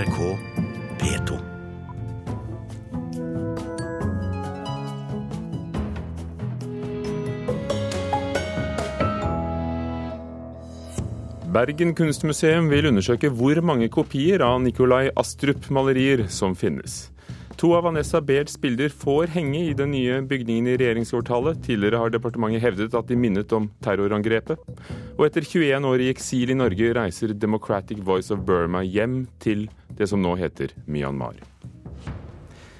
NRK P2. Bergen kunstmuseum vil undersøke hvor mange kopier av Nikolai Astrup-malerier som finnes. To av Vanessa Bairds bilder får henge i den nye bygningen i regjeringskvartalet. Tidligere har departementet hevdet at de minnet om terrorangrepet. Og etter 21 år i eksil i Norge reiser Democratic Voice of Burma hjem til det som nå heter Myanmar.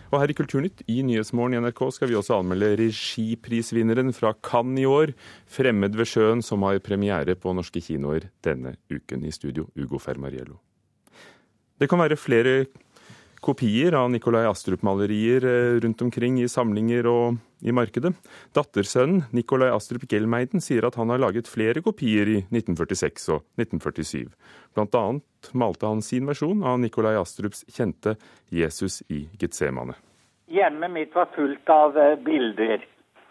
Og her i Kulturnytt i Nyhetsmorgen i NRK skal vi også anmelde regiprisvinneren fra Cannes i år, 'Fremmed ved sjøen', som har premiere på norske kinoer denne uken. I studio, Ugo Fermariello. Det kan være flere kopier av Nikolai Astrup-malerier rundt omkring i samlinger og i markedet. Dattersønnen Nikolai Astrup Gelmeiden sier at han har laget flere kopier i 1946 og 1947. Blant annet malte han sin versjon av Nikolai Astrups kjente 'Jesus i Getsemane'. Hjemmet mitt var fullt av bilder,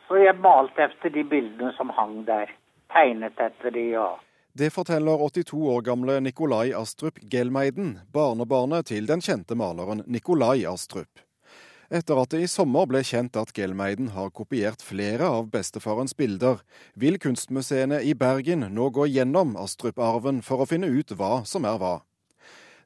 så jeg malte etter de bildene som hang der. Tegnet etter de, ja. Det forteller 82 år gamle Nikolai Astrup Gelmeiden, barnebarnet til den kjente maleren Nikolai Astrup. Etter at det i sommer ble kjent at Gelmeiden har kopiert flere av bestefarens bilder, vil kunstmuseene i Bergen nå gå gjennom Astrup-arven for å finne ut hva som er hva.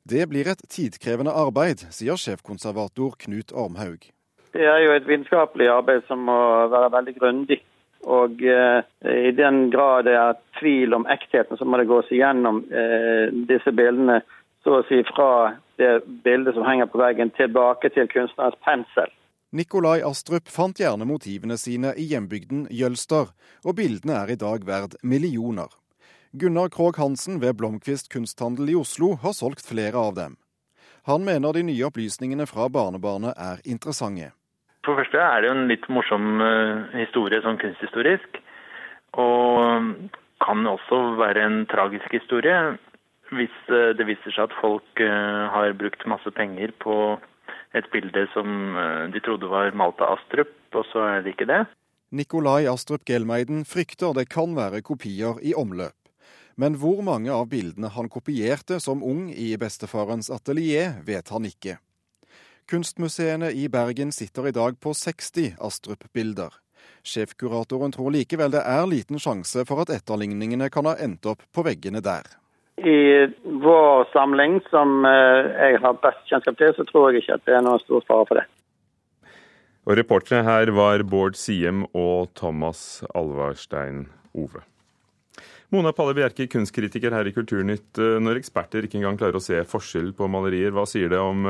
Det blir et tidkrevende arbeid, sier sjefkonservator Knut Ormhaug. Det er jo et vitenskapelig arbeid som må være veldig grundig. Og eh, i den grad det er tvil om ektheten, så må det gås igjennom eh, disse bildene så å si fra det bildet som henger på veggen, tilbake til kunstnerens pensel. Nikolai Astrup fant gjerne motivene sine i hjembygden Jølster, og bildene er i dag verd millioner. Gunnar Krogh Hansen ved Blomkvist kunsthandel i Oslo har solgt flere av dem. Han mener de nye opplysningene fra barnebarnet er interessante. For det første er det jo en litt morsom historie sånn kunsthistorisk. Og kan også være en tragisk historie hvis det viser seg at folk har brukt masse penger på et bilde som de trodde var malt av Astrup, og så er det ikke det. Nikolai Astrup Gelmeiden frykter det kan være kopier i omløp. Men hvor mange av bildene han kopierte som ung i bestefarens atelier, vet han ikke. Kunstmuseene i Bergen sitter i dag på 60 Astrup-bilder. Sjefkuratoren tror likevel det er liten sjanse for at etterligningene kan ha endt opp på veggene der. I vår samling, som jeg har best kjennskap til, så tror jeg ikke at det er noen stor fare for det. Og Reportere her var Bård Siem og Thomas Alvarstein Ove. Mona Palle Bjerke, kunstkritiker her i Kulturnytt. Når eksperter ikke engang klarer å se forskjell på malerier, hva sier det om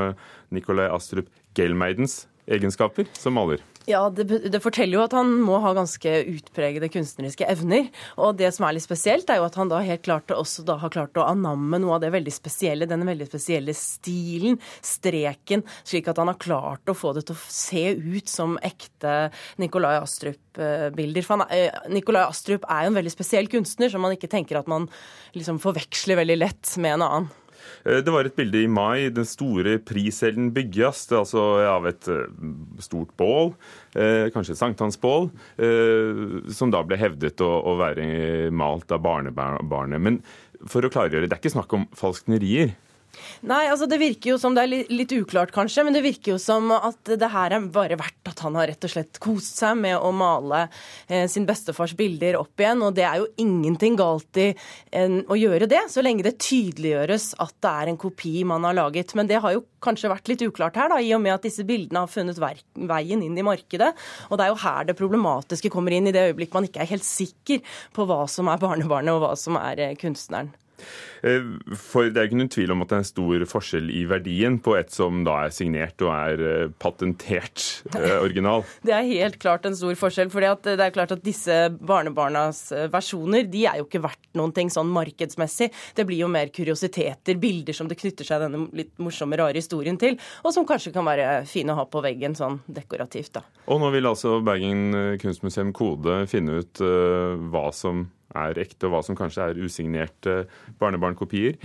Nikolai Astrup Gelmeidens egenskaper som maler? Ja, det, det, forteller jo at han må ha ganske utpregede kunstneriske evner. Og det som er litt spesielt, er jo at han da helt klart også da har klart å anamme noe av det veldig spesielle, denne veldig spesielle stilen, streken, slik at han har klart å få det til å se ut som ekte Nikolai Astrup-bilder. For han, eh, Nikolai Astrup er jo en veldig spesiell kunstner, som man ikke tenker at man liksom forveksler veldig lett med en annen. Det var et bilde i mai. Den store prisselden bygges, altså av et stort bål, kanskje et sankthansbål, som da ble hevdet å være malt av barnebarnet. Men for å klargjøre, det er ikke snakk om falsknerier? Nei, altså det virker jo som det er litt, uklart kanskje, men det virker jo som at det her er bare verdt at han har rett og slett kost seg med å male eh, sin bestefars bilder opp igjen. Og det er jo ingenting galt i å gjøre det, så lenge det tydeliggjøres at det er en kopi man har laget. Men det har jo kanskje vært litt uklart her, da, i og med at disse bildene har funnet veien inn i markedet. Og det er jo her det problematiske kommer inn, i det øyeblikk man ikke er helt sikker på hva som er barnebarnet og hva som er eh, kunstneren. For det er ikke noen tvil om at det er en stor forskjell i verdien på et som da er signert og er patentert original. Det er helt klart en stor forskjell. For det er klart at disse barnebarnas versjoner de er jo ikke verdt noen ting sånn markedsmessig. Det blir jo mer kuriositeter, bilder som det knytter seg denne litt morsomme, rare historien til, og som kanskje kan være fine å ha på veggen sånn dekorativt, da. Og nå vil altså Bergen kunstmuseum Kode finne ut hva som er ekte, og hva som kanskje er usignerte barnebarnkopier.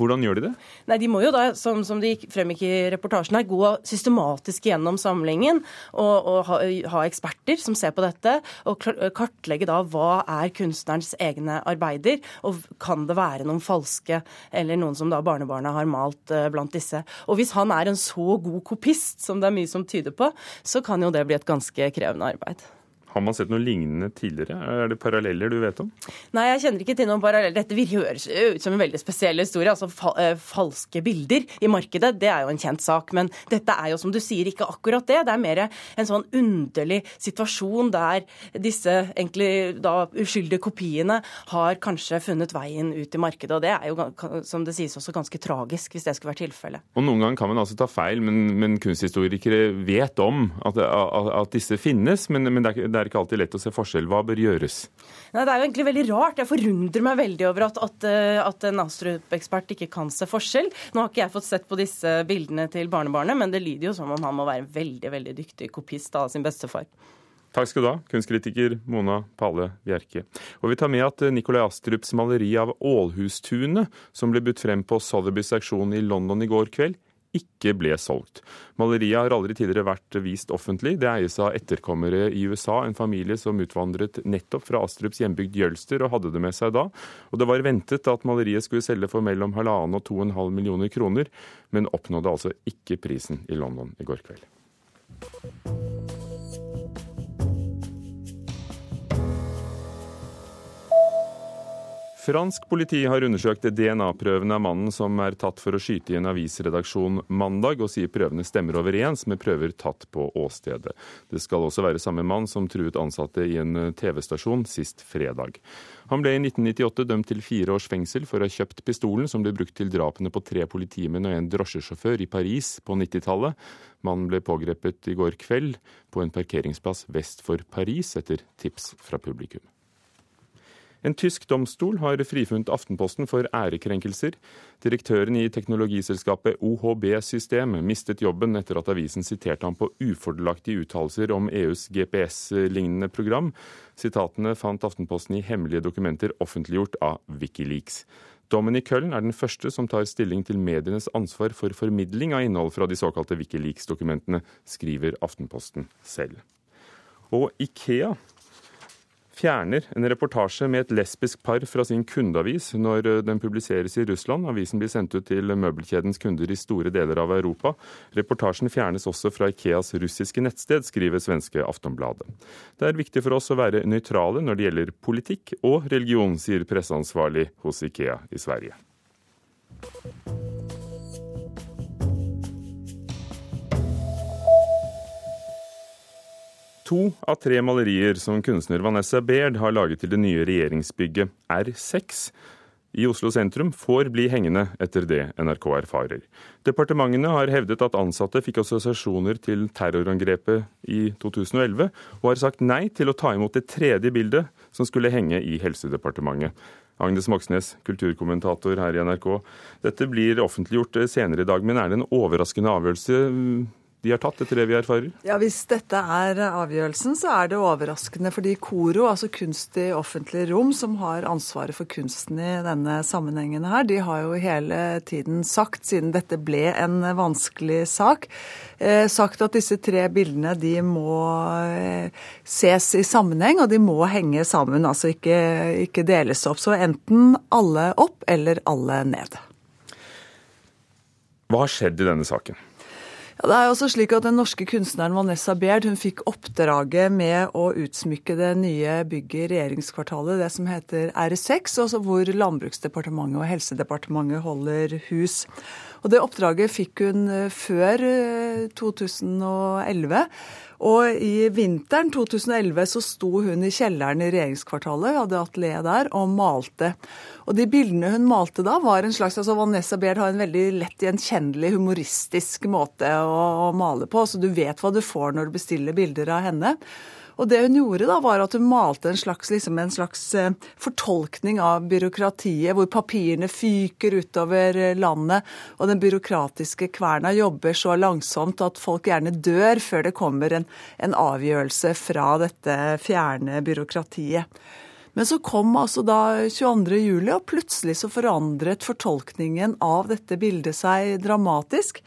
Hvordan gjør de det? Nei, De må jo da, som, som de fremgikk i reportasjen her, gå systematisk gjennom samlingen og, og ha, ha, eksperter som ser på dette, og kartlegge da hva er kunstnerens egne arbeider, og kan det være noen falske eller noen som da barnebarna har malt uh, blant disse. Og hvis han er en så god kopist som det er mye som tyder på, så kan jo det bli et ganske krevende arbeid. Har man sett noe lignende tidligere? Er det paralleller du vet om? Nei, jeg kjenner ikke til noen paralleller. Dette høres ut som en veldig spesiell historie. Altså fa eh, falske bilder i markedet, det er jo en kjent sak. Men dette er jo som du sier ikke akkurat det. Det er mer en sånn underlig situasjon der disse egentlig da uskyldige kopiene har kanskje funnet veien ut i markedet. Og det er jo som det sies også ganske tragisk, hvis det skulle være tilfellet. Og noen ganger kan man altså ta feil, men, men kunsthistorikere vet om at, at, at disse finnes. men, men det er det er ikke alltid lett å se forskjell. Hva bør gjøres? Nei, Det er jo egentlig veldig rart. Jeg forundrer meg veldig over at, at, eh, at en Astrup-ekspert ikke kan se forskjell. Nå har ikke jeg fått sett på disse bildene til barnebarnet, men det lyder jo som om han må være en veldig veldig dyktig kopist av sin bestefar. Takk skal du ha, kunstkritiker Mona Palle Bjerke. Og vi tar med at Nikolai Astrups maleri av Ålhustunet, som ble budt frem på Sotheby's auksjon i London i går kveld, ikke ble solgt. Maleriet har aldri tidligere vært vist offentlig. Det eies av etterkommere i USA, en familie som utvandret nettopp fra Astrups hjembygd Jølster og hadde det med seg da. Og det var ventet at maleriet skulle selge for mellom halvannen og to og en halv millioner kroner, men oppnådde altså ikke prisen i London i går kveld. Fransk politi har undersøkt DNA-prøvene av mannen som er tatt for å skyte i en avisredaksjon mandag, og sier prøvene stemmer overens med prøver tatt på åstedet. Det skal også være samme mann som truet ansatte i en TV-stasjon sist fredag. Han ble i 1998 dømt til fire års fengsel for å ha kjøpt pistolen som ble brukt til drapene på tre politimenn og en drosjesjåfør i Paris på 90-tallet. Mannen ble pågrepet i går kveld på en parkeringsplass vest for Paris etter tips fra publikum. En tysk domstol har frifunnet Aftenposten for ærekrenkelser. Direktøren i teknologiselskapet OHB System mistet jobben etter at avisen siterte ham på ufordelaktige uttalelser om EUs GPS-lignende program. Sitatene fant Aftenposten i hemmelige dokumenter offentliggjort av Wikileaks. Dommen i Køllen er den første som tar stilling til medienes ansvar for formidling av innhold fra de såkalte Wikileaks-dokumentene, skriver Aftenposten selv. Og Ikea fjerner en reportasje med et lesbisk par fra sin kundeavis når eh, den publiseres i Russland. Avisen blir sendt ut til møbelkjedens kunder i store deler av Europa. Reportasjen fjernes også fra Ikeas russiske nettsted, skriver svenske Aftonbladet. Det er viktig for oss å være nøytrale når det gjelder politikk og religion, sier presseansvarlig hos Ikea i Sverige. To av tre malerier som kunstner Vanessa Baird har laget til det nye regjeringsbygget R6 i Oslo sentrum, får bli hengende etter det NRK erfarer. Departementene har hevdet at ansatte fikk assosiasjoner til terrorangrepet i 2011, og har sagt nei til å ta imot det tredje bildet som skulle henge i Helsedepartementet. Agnes Moxnes, kulturkommentator her i NRK. Dette blir offentliggjort senere i dag, men er det en overraskende avgjørelse de har tatt, etter det vi erfarer? Ja, Hvis dette er avgjørelsen, så er det overraskende. Fordi KORO, altså Kunst i offentlig rom, som har ansvaret for kunsten i denne sammenhengen her, de har jo hele tiden sagt, siden dette ble en vanskelig sak, eh, sagt at disse tre bildene de må eh, ses i sammenheng, og de må henge sammen. Altså ikke, ikke deles opp. Så enten alle opp eller alle ned. Hva har skjedd i denne saken? Det er også slik at Den norske kunstneren Vanessa Baird hun fikk oppdraget med å utsmykke det nye bygget i regjeringskvartalet, det som heter R6, altså hvor Landbruksdepartementet og Helsedepartementet holder hus. Og Det oppdraget fikk hun eh, før 2011. Eh, og i vinteren 2011 så sto hun i kjelleren i regjeringskvartalet, hadde atelier der, og malte. Og de bildene hun malte da, var en slags altså Vanessa Baird har en veldig lett gjenkjennelig, humoristisk måte å, å male på, så du vet hva du får når du bestiller bilder av henne. Og det hun gjorde da, var at hun malte en slags, liksom en slags eh, fortolkning av byråkratiet, hvor papirene fyker utover eh, landet, og den byråkratiske kverna jobber så langsomt at folk gjerne dør før det kommer en, en avgjørelse fra dette fjerne byråkratiet. Men så kom altså da 22. juli, og plutselig så forandret fortolkningen av dette bildet seg dramatisk.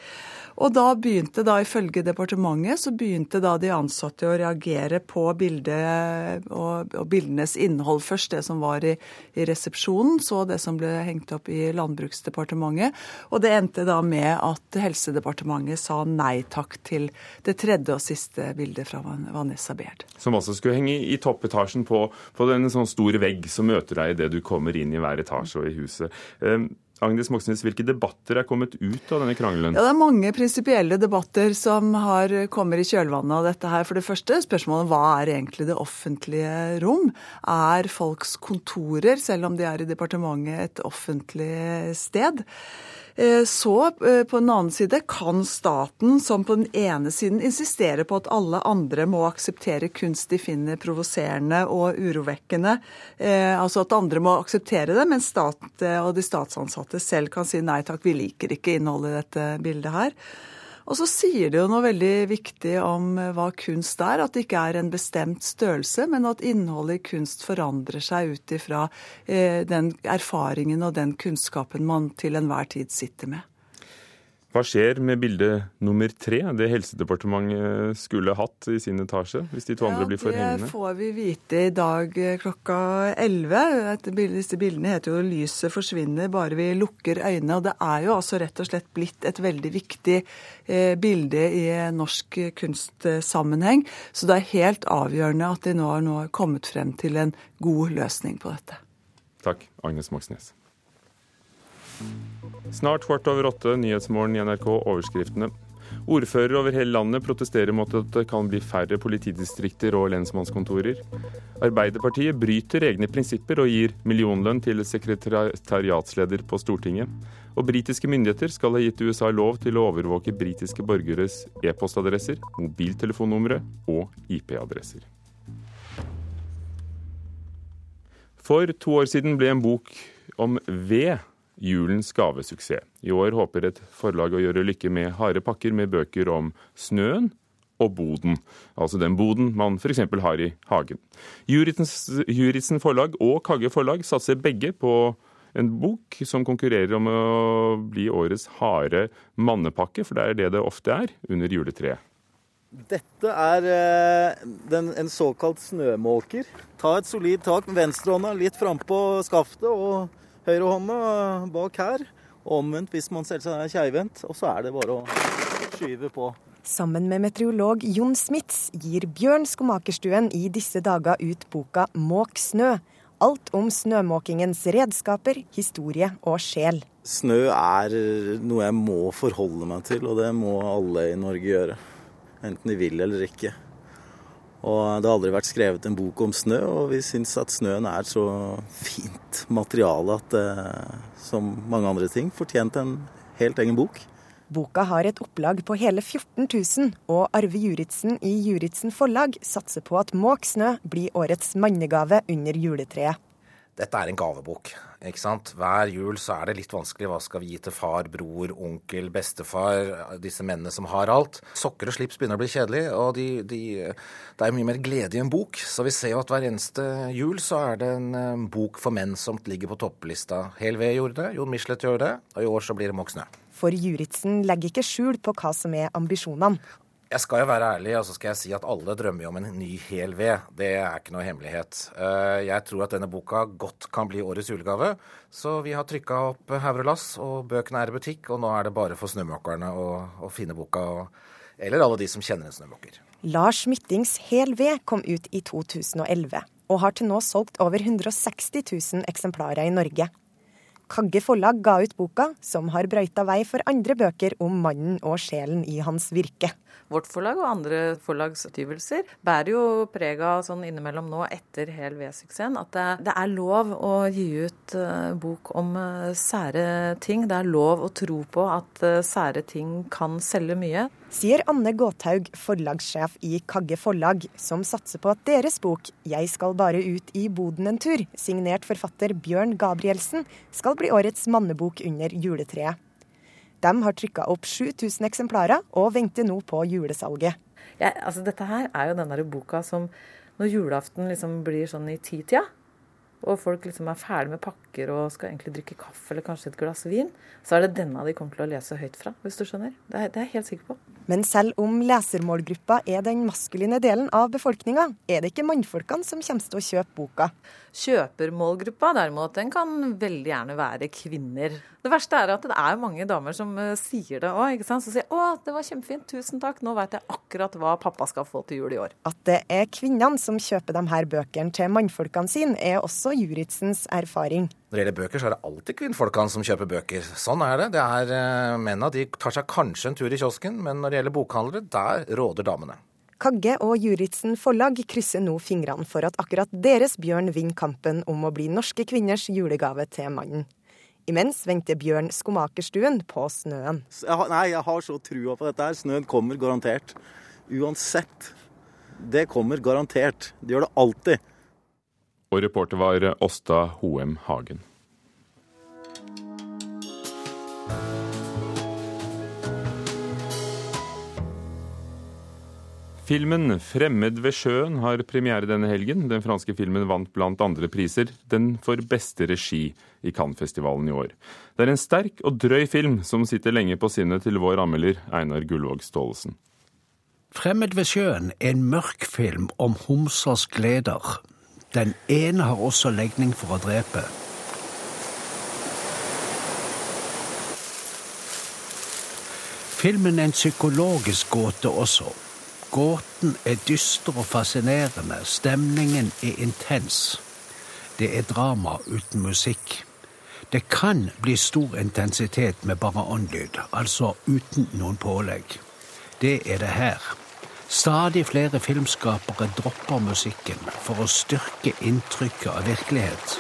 Og da begynte da, ifølge departementet, så begynte da de ansatte å reagere på bildet og, og bildenes innhold først, det som var i, i, resepsjonen, så det som ble hengt opp i Landbruksdepartementet. Og det endte da med at Helsedepartementet sa nei takk til det tredje og siste bildet fra Vanessa Baird. Som også skulle henge i toppetasjen på, på en sånn store vegg som møter deg idet du kommer inn i hver etasje og i huset. Agnes Moxnes, hvilke debatter er kommet ut av denne krangelen? Ja, Det er mange prinsipielle debatter som har, kommer i kjølvannet av dette her. For det første spørsmålet hva er egentlig det offentlige rom? Er folks kontorer, selv om de er i departementet, et offentlig sted? Eh, så eh, på den annen side kan staten, som på den ene siden insisterer på at alle andre må akseptere kunst de finner provoserende og urovekkende, eh, altså at andre må akseptere det, mens stat og de statsansatte selv kan si nei takk, vi liker ikke innholdet i dette bildet her. Og så sier det jo noe veldig viktig om eh, hva kunst er. At det ikke er en bestemt størrelse, men at innholdet i kunst forandrer seg ut ifra eh, den erfaringen og den kunnskapen man til enhver tid sitter med. Hva skjer med bilde nummer tre, det Helsedepartementet skulle hatt i sin etasje, hvis de to andre blir for hengende? Det får vi vite i dag eh, klokka 11. Disse bildene heter jo 'Lyset forsvinner bare vi lukker øynene'. Og det er jo altså rett og slett blitt et veldig viktig eh, bilde i norsk kunstsammenheng. Så det er helt avgjørende at de nå har kommet frem til en god løsning på dette. Takk, Agnes Moxnes. Snart kvart over åtte, Nyhetsmorgen i NRK, overskriftene. Ordførere over hele landet protesterer mot at det kan bli færre politidistrikter og lensmannskontorer. Arbeiderpartiet bryter egne prinsipper og gir millionlønn til sekretariatsleder på Stortinget. Og britiske myndigheter skal ha gitt USA lov til å overvåke britiske borgeres e-postadresser, mobiltelefonnumre og IP-adresser. For to år siden ble en bok om ved julens gavesuksess. I år håper et forlag å gjøre lykke med harde pakker med bøker om snøen og boden. Altså den boden man f.eks. har i hagen. Juritzen forlag og Kagge forlag satser begge på en bok som konkurrerer om å bli årets harde mannepakke, for det er det det ofte er under juletreet. Dette er eh, den, en såkalt snømåker. Ta et solid tak med venstrehånda litt frampå skaftet og høyrehånda bak her. Omvendt hvis man selvsagt er keivhendt. Og så er det bare å skyve på. Sammen med meteorolog Jon Smits gir Bjørn Skomakerstuen i disse dager ut boka 'Måk snø'. Alt om snømåkingens redskaper, historie og sjel. Snø er noe jeg må forholde meg til, og det må alle i Norge gjøre. Enten de vil eller ikke. Og det har aldri vært skrevet en bok om snø, og vi syns at snøen er så fint materiale at det, som mange andre ting, fortjente en helt egen bok. Boka har et opplag på hele 14 000, og Arve Juritzen i Juritzen forlag satser på at Måk snø blir årets mannegave under juletreet. Dette er en gavebok. Ikke sant? Hver jul så er det litt vanskelig. Hva skal vi gi til far, bror, onkel, bestefar? Disse mennene som har alt. Sokker og slips begynner å bli kjedelig, og de, de, det er mye mer glede i en bok. Så vi ser jo at hver eneste jul så er det en um, bok for menn som ligger på topplista. Hel Ved gjorde det, Jon Michelet gjør det, og i år så blir det Moxnø. For Juritzen legger ikke skjul på hva som er ambisjonene. Jeg skal jo være ærlig og så skal jeg si at alle drømmer om en ny hel ved. Det er ikke noe hemmelighet. Eh, jeg tror at denne boka godt kan bli årets julegave. Så vi har trykka opp hauger og lass, og bøkene er i butikk. Og nå er det bare for snømåkerne å, å finne boka, eller alle de som kjenner en snømåker. Lars Myttings Hel ved kom ut i 2011, og har til nå solgt over 160 000 eksemplarer i Norge. Kagge forlag ga ut boka, som har brøyta vei for andre bøker om mannen og sjelen i hans virke. Vårt forlag og andre forlagsutgivelser bærer jo preg av sånn innimellom nå, etter Hel V-suksessen at det, det, er lov å gi ut uh, bok om uh, sære ting. Det er lov å tro på at uh, sære ting kan selge mye. Sier Anne Gåthaug, forlagssjef i Kagge forlag, som satser på at deres bok 'Jeg skal bare ut i boden en tur', signert forfatter Bjørn Gabrielsen, skal bli årets mannebok under juletreet. De har trykka opp 7000 eksemplarer og venter nå på julesalget. Ja, altså dette her er jo den der boka som når julaften liksom blir sånn i titida, og folk liksom er ferdig med pakker og skal egentlig drikke kaffe eller kanskje et glass vin, så er det denne de kommer til å lese høyt fra, hvis du skjønner. Det er, det er jeg helt sikker på. Men selv om lesermålgruppa er den maskuline delen av befolkninga, er det ikke mannfolkene som kommer til å kjøpe boka. Kjøpermålgruppa derimot, den kan veldig gjerne være kvinner. Det verste er at det er mange damer som uh, sier det òg. Som sier 'Å, det var kjempefint, tusen takk, nå veit jeg akkurat hva pappa skal få til jul i år'. At det er kvinnene som kjøper de her bøkene til mannfolkene sine, er også Juritzens erfaring. Når det gjelder bøker, så er det alltid kvinnfolkene som kjøper bøker. Sånn er det. Det er uh, Mennene de tar seg kanskje en tur i kiosken, men når det gjelder bokhandlere, der råder damene. Kagge og Juritzen forlag krysser nå fingrene for at akkurat deres Bjørn vinner kampen om å bli norske kvinners julegave til mannen. Imens venter Bjørn Skomakerstuen på snøen. Jeg nei, jeg har så trua på dette her. Snøen kommer garantert. Uansett. Det kommer garantert. Det gjør det alltid. Og reporter var Åsta Hoem Hagen. Filmen 'Fremmed ved sjøen' har premiere denne helgen. Den franske filmen vant blant andre priser, den for beste regi i Cannes-festivalen i år. Det er en sterk og drøy film som sitter lenge på sinnet til vår anmelder Einar Gullvåg Staalesen. 'Fremmed ved sjøen' er en mørk film om homsers gleder. Den ene har også legning for å drepe. Filmen er en psykologisk gåte også. Gåten er dyster og fascinerende. Stemningen er intens. Det er drama uten musikk. Det kan bli stor intensitet med bare åndlyd, altså uten noen pålegg. Det er det her. Stadig flere filmskapere dropper musikken for å styrke inntrykket av virkelighet.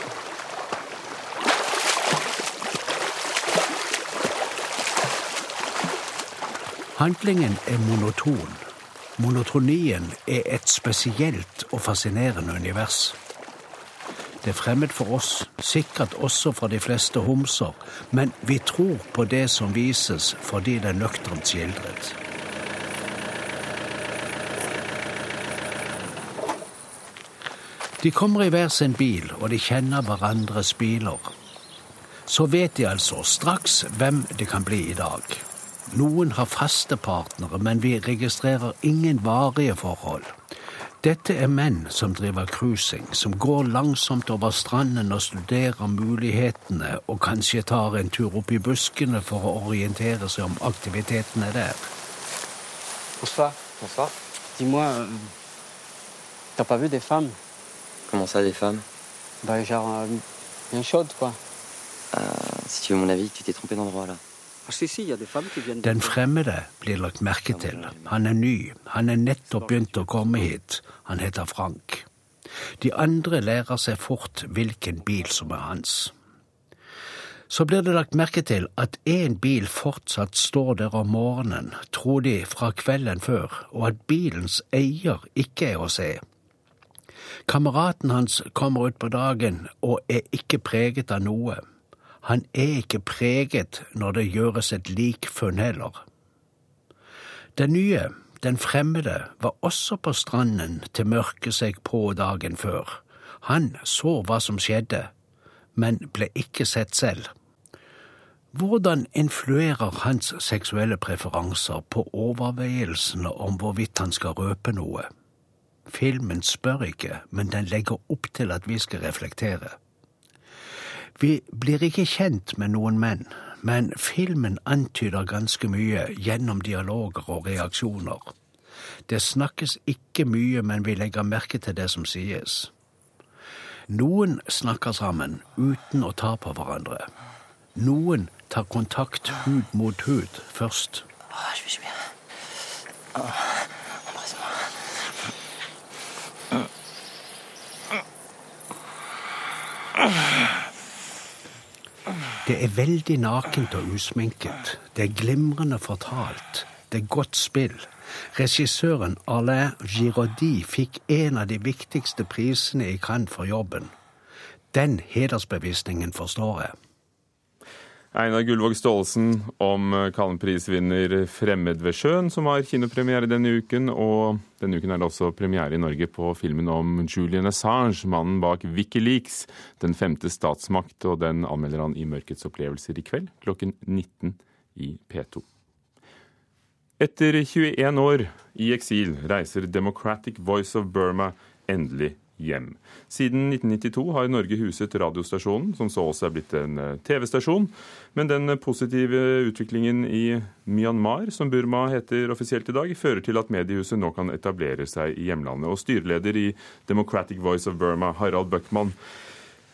Handlingen er monoton. Monotonien er et spesielt og fascinerende univers. Det er fremmed for oss, sikkert også for de fleste homser, men vi tror på det som vises fordi det er nøkternt skildret. De kommer i hver sin bil, og de kjenner hverandres biler. Så vet de altså straks hvem det kan bli i dag. Noen har faste partnere, men vi registrerer ingen varige forhold. Dette er menn som driver cruising, som går langsomt over stranden og studerer mulighetene, og kanskje tar en tur opp i buskene for å orientere seg om aktivitetene der. Bonsoir. Bonsoir. Dis-moi, euh, t'as pas vu des femmes Comment ça, des femmes Bah, genre, euh, bien chaudes, quoi. Euh, Si tu veux mon avis, tu t'es trompé d'endroit là. Den fremmede blir lagt merke til. Han er ny. Han er nettopp begynt å komme hit. Han heter Frank. De andre lærer seg fort hvilken bil som er hans. Så blir det lagt merke til at én bil fortsatt står der om morgenen, tror de fra kvelden før, og at bilens eier ikke er å se. Kameraten hans kommer ut på dagen og er ikke preget av noe. Han er ikke preget når det gjøres et lik funn heller. Den nye, den fremmede, var også på stranden til mørket seg på dagen før. Han så hva som skjedde, men ble ikke sett selv. Hvordan influerer hans seksuelle preferanser på overveielsene om hvorvidt han skal røpe noe? Filmen spør ikke, men den legger opp til at vi skal reflektere. Vi blir ikke kjent med noen menn, men filmen antyder ganske mye gjennom dialoger og reaksjoner. Det snakkes ikke mye, men vi legger merke til det som sies. Noen snakker sammen uten å ta på hverandre. Noen tar kontakt hud mot hud først. Ah, Det er veldig nakent og usminket. Det er glimrende fortalt. Det er godt spill. Regissøren Alain Giraudy fikk en av de viktigste prisene i Cannes for jobben. Den hedersbevisningen forstår jeg. Einar Gullvåg Staalesen om Kallen-prisvinner 'Fremmed ved sjøen', som har kinopremiere denne uken. Og denne uken er det også premiere i Norge på filmen om Julian Assange, mannen bak Wikileaks, Den femte statsmakt. Og den anmelder han i Mørkets opplevelser i kveld klokken 19 i P2. Etter 21 år i eksil reiser Democratic Voice of Burma endelig hjem. Siden 1992 har Norge huset radiostasjonen, som så også er blitt en eh, TV-stasjon. Men den positive utviklingen i Myanmar, som Burma heter offisielt i dag, fører til at mediehuset nå kan etablere seg i hjemlandet. Og styreleder i Democratic Voice of Burma, Harald Bøckmann,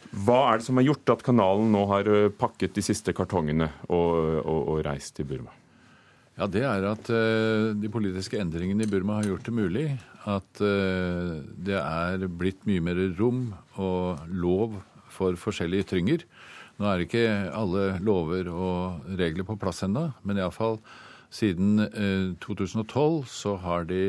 hva er det som har gjort at kanalen nå har eh, pakket de siste kartongene og, og, og reist til Burma? Ja, Det er at uh, de politiske endringene i Burma har gjort det mulig at uh, det er blitt mye mer rom og lov for forskjellige ytringer. Nå er ikke alle lover og regler på plass ennå, men iallfall siden eh, 2012 så har de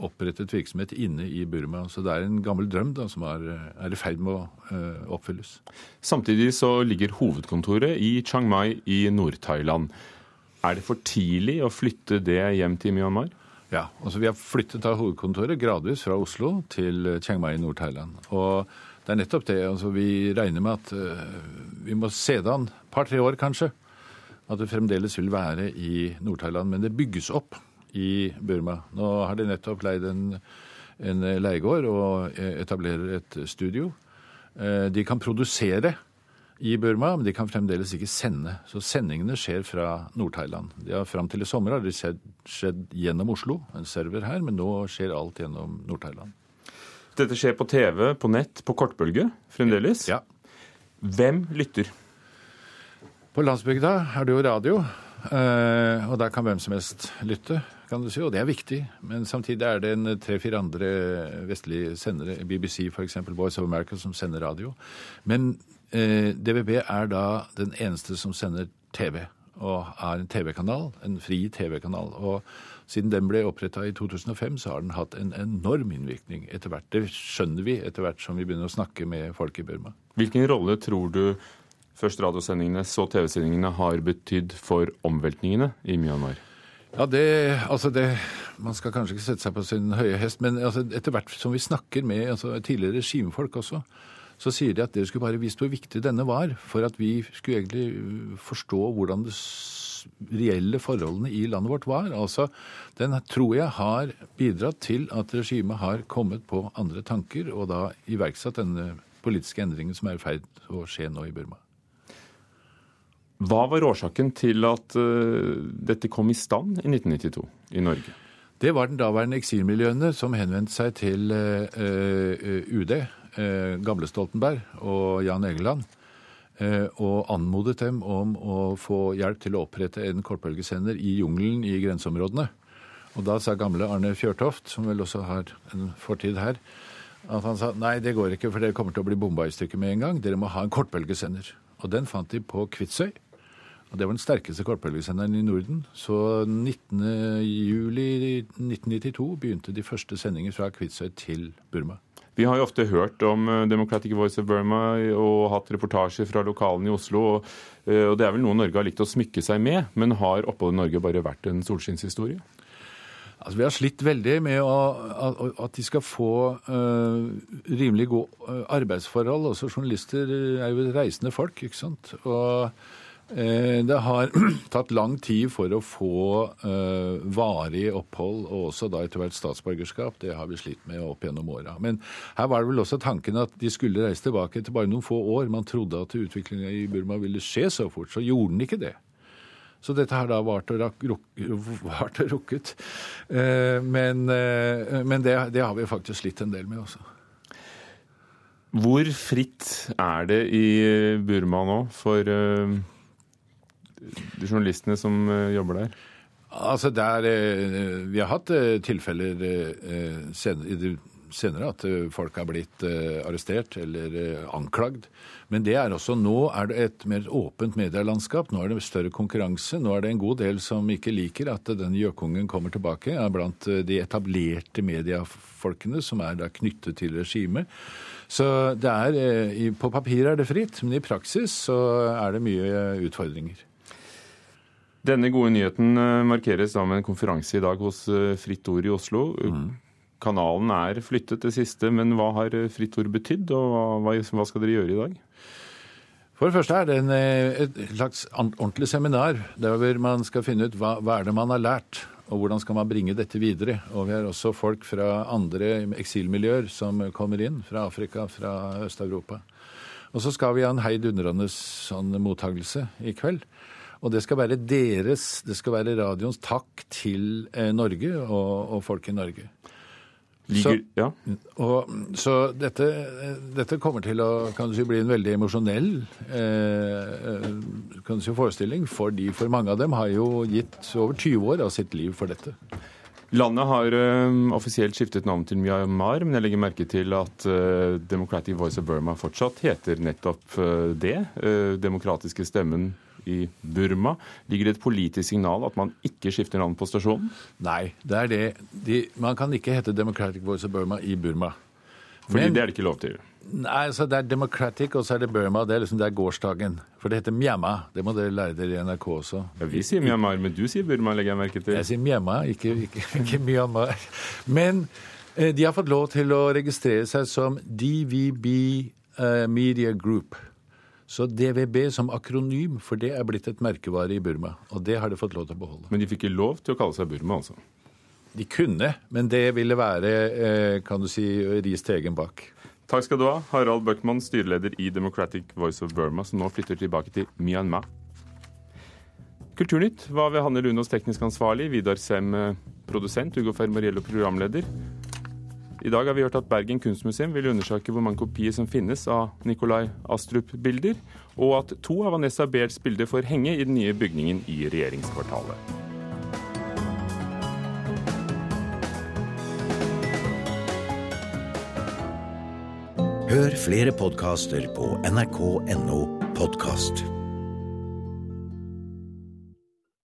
opprettet virksomhet inne i Burma. Så det er en gammel drøm da, som er, i ferd med å oppfylles. Samtidig så ligger hovedkontoret i Chiang Mai i Nord-Thailand. Er det for tidlig å flytte det hjem til Myanmar? Ja, altså vi har flyttet av hovedkontoret gradvis fra Oslo til Chiang Mai i Nord-Thailand. Og det er nettopp det. altså Vi regner med at uh, vi må se det an par-tre år, kanskje. At det fremdeles vil være i Nord-Thailand. Men det bygges opp i Burma. Nå har de nettopp leid en, en leiegård og etablerer et studio. Uh, de kan produsere i Burma, men de kan fremdeles ikke sende. Så sendingene skjer fra Nord-Thailand. Fram til i sommer har det skjedd, gjennom Oslo, en server her, men nå skjer alt gjennom Nord-Thailand. Dette skjer på TV, på nett, på kortbølge fremdeles? Ja. Hvem lytter? På landsbygda er det jo radio, eh, og der kan hvem som helst lytte, kan du si, og det er viktig. Men samtidig er det en tre-fire andre vestlige sendere, BBC f.eks., Voice of America, som sender radio. Men DVB er da den eneste som sender TV, og er en TV-kanal, en fri TV-kanal. Og siden den ble oppretta i 2005, så har den hatt en enorm innvirkning etter hvert. Det skjønner vi etter hvert som vi begynner å snakke med folk i Burma. Hvilken rolle tror du først radiosendingene, så TV-sendingene har betydd for omveltningene i Myanmar? Ja, det, altså det, Man skal kanskje ikke sette seg på sin høye hest, men altså etter hvert som vi snakker med altså tidligere regimefolk også, så sier de at dere skulle bare visst hvor viktig denne var, for at vi skulle egentlig øh, forstå hvordan det reelle forholdene i landet vårt var. Altså, Den tror jeg har bidratt til at regimet har kommet på andre tanker, og da iverksatt denne politiske endringen som er i ferd å skje nå i Burma. Hva var årsaken til at uh, dette kom i stand i 1992 i Norge? Det var den daværende eksilmiljøene som henvendte seg til uh, uh, UD eh, gamle Stoltenberg og Jan Egeland eh, og anmodet dem om å få hjelp til å opprette en kortbølgesender i jungelen i grenseområdene. Og da sa gamle Arne Fjørtoft, som vel også har en fortid her, at han sa nei, det går ikke, for dere kommer til å bli bomba i stykker med en gang. Dere må ha en kortbølgesender. Og den fant de på Kvitsøy. Og Det var den sterkeste kortbølgesenderen i Norden. Så 19.07.1992 begynte de første sendinger fra Kvitsøy til Burma. Vi har jo ofte hørt om eh, Democratic Voice of Burma og hatt reportasjer fra lokalene i Oslo. Eh, og Det er vel noe Norge har likt å smykke seg med, men har oppholdet i Norge bare vært en solskinnshistorie? Altså, vi har slitt veldig med å, at de skal få uh, rimelig gode arbeidsforhold. Også journalister er jo reisende folk, ikke sant. Og det har tatt lang tid for å få uh, varig opphold, og også da etter hvert statsborgerskap. Det har vi slitt med opp gjennom åra. Men her var det vel også tanken at de skulle reise tilbake etter bare noen få år. Man trodde at utviklinga i Burma ville skje så fort, så gjorde den ikke det. Så dette har da vart og, og rukket. Uh, men, uh, men det, det, har vi faktisk slitt en del med også. Hvor fritt er det i Burma nå for journalistene som eh, jobber der? Altså der, eh, Vi har hatt eh, tilfeller senere at folk har blitt arrestert eller anklagd. Men det er også nå er det et mer åpent medielandskap. Nå er det større konkurranse. Nå er det en god del som ikke liker at den gjøkungen kommer tilbake. er Blant de etablerte mediefolkene som er da knyttet til regimet. Så det er, på papir er det fritt, men i praksis så er det mye utfordringer. Denne gode nyheten markeres markeres med en konferanse i dag hos eh, Fritt Ord i Oslo. Mm. Kanalen er flyttet det siste, men hva har eh, Fritt Ord betydd, og hva, hva skal dere gjøre i dag? For det første er det en, et slags ordentlig seminar der man skal finne ut hva, hva er det man har lært, og hvordan skal man bringe dette videre. Og vi har også folk fra andre eksilmiljøer som kommer inn, fra Afrika, fra Øst-Europa. Og så skal vi ha en heidundrende sånn mottagelse i kveld. Og det skal være deres, det skal være radioens takk til eh, Norge og, og folk i Norge. Liger, så, ja. og, så dette, dette, kommer til å kan du si, bli en veldig emosjonell eh, kan du si, forestilling, fordi for mange av dem har jo gitt over 20 år av sitt liv for dette. Landet har eh, offisielt skiftet navn til Myanmar, men jeg legger merke til at eh, Democratic Voice of Burma fortsatt heter nettopp uh, det. demokratiske stemmen i Burma. Ligger det et politisk signal at man ikke skifter navn på stasjonen? Nei, det er det. De, man kan ikke hete Democratic Voice of Burma i Burma. Fordi Men, det er det ikke lov til? Nei, altså Det er Democratic, og så er det Burma. Det er liksom det er gårsdagen. For det heter Myanmar. Det må dere lære dere i NRK også. Ja, Vi sier Myanmar, men du sier Burma, legger jeg merke til. Jeg sier Myanmar, ikke, ikke, ikke Myanmar. Men eh, de har fått lov til å registrere seg som DVB uh, Media Group. Så DVB som akronym, for det er blitt et merkevare i Burma. Og det har de fått lov til å beholde. Men de fikk ikke lov til å kalle seg Burma, altså? De kunne, men det ville være, eh, kan du si, ris til egen bak. Takk skal du ha, Harald Bøckmann, styreleder i Democratic Voice of Burma, som nå flytter tilbake til Myanmar. Kulturnytt var ved Hanne Lunås teknisk ansvarlig, Vidar Sem eh, produsent, Ugo Fermariello programleder. I dag har vi hørt at Bergen kunstmuseum vil undersøke hvor mange kopier som finnes av Nikolai Astrup-bilder, og at to av Vanessa Behrs bilder får henge i den nye bygningen i regjeringskvartalet. Hør flere podkaster på nrk.no podkast.